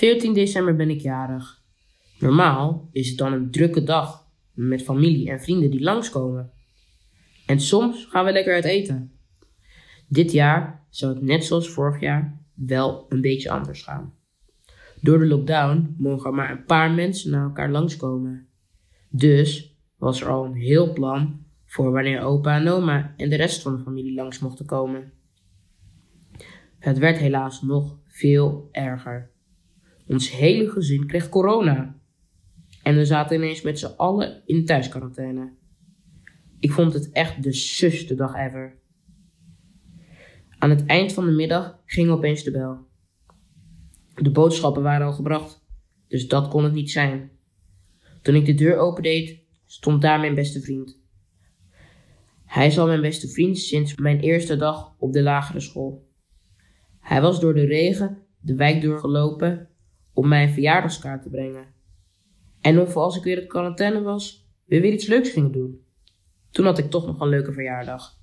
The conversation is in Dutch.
14 december ben ik jarig. Normaal is het dan een drukke dag met familie en vrienden die langskomen. En soms gaan we lekker uit eten. Dit jaar zou het net zoals vorig jaar wel een beetje anders gaan. Door de lockdown mogen er maar een paar mensen naar elkaar langskomen. Dus was er al een heel plan voor wanneer opa en oma en de rest van de familie langs mochten komen. Het werd helaas nog veel erger. Ons hele gezin kreeg corona. En we zaten ineens met z'n allen in thuisquarantaine. Ik vond het echt de suste dag ever. Aan het eind van de middag ging opeens de bel. De boodschappen waren al gebracht, dus dat kon het niet zijn. Toen ik de deur opendeed, stond daar mijn beste vriend. Hij is al mijn beste vriend sinds mijn eerste dag op de lagere school. Hij was door de regen de wijk doorgelopen om mij een verjaardagskaart te brengen. En of als ik weer in quarantaine was, we weer iets leuks gingen doen. Toen had ik toch nog een leuke verjaardag.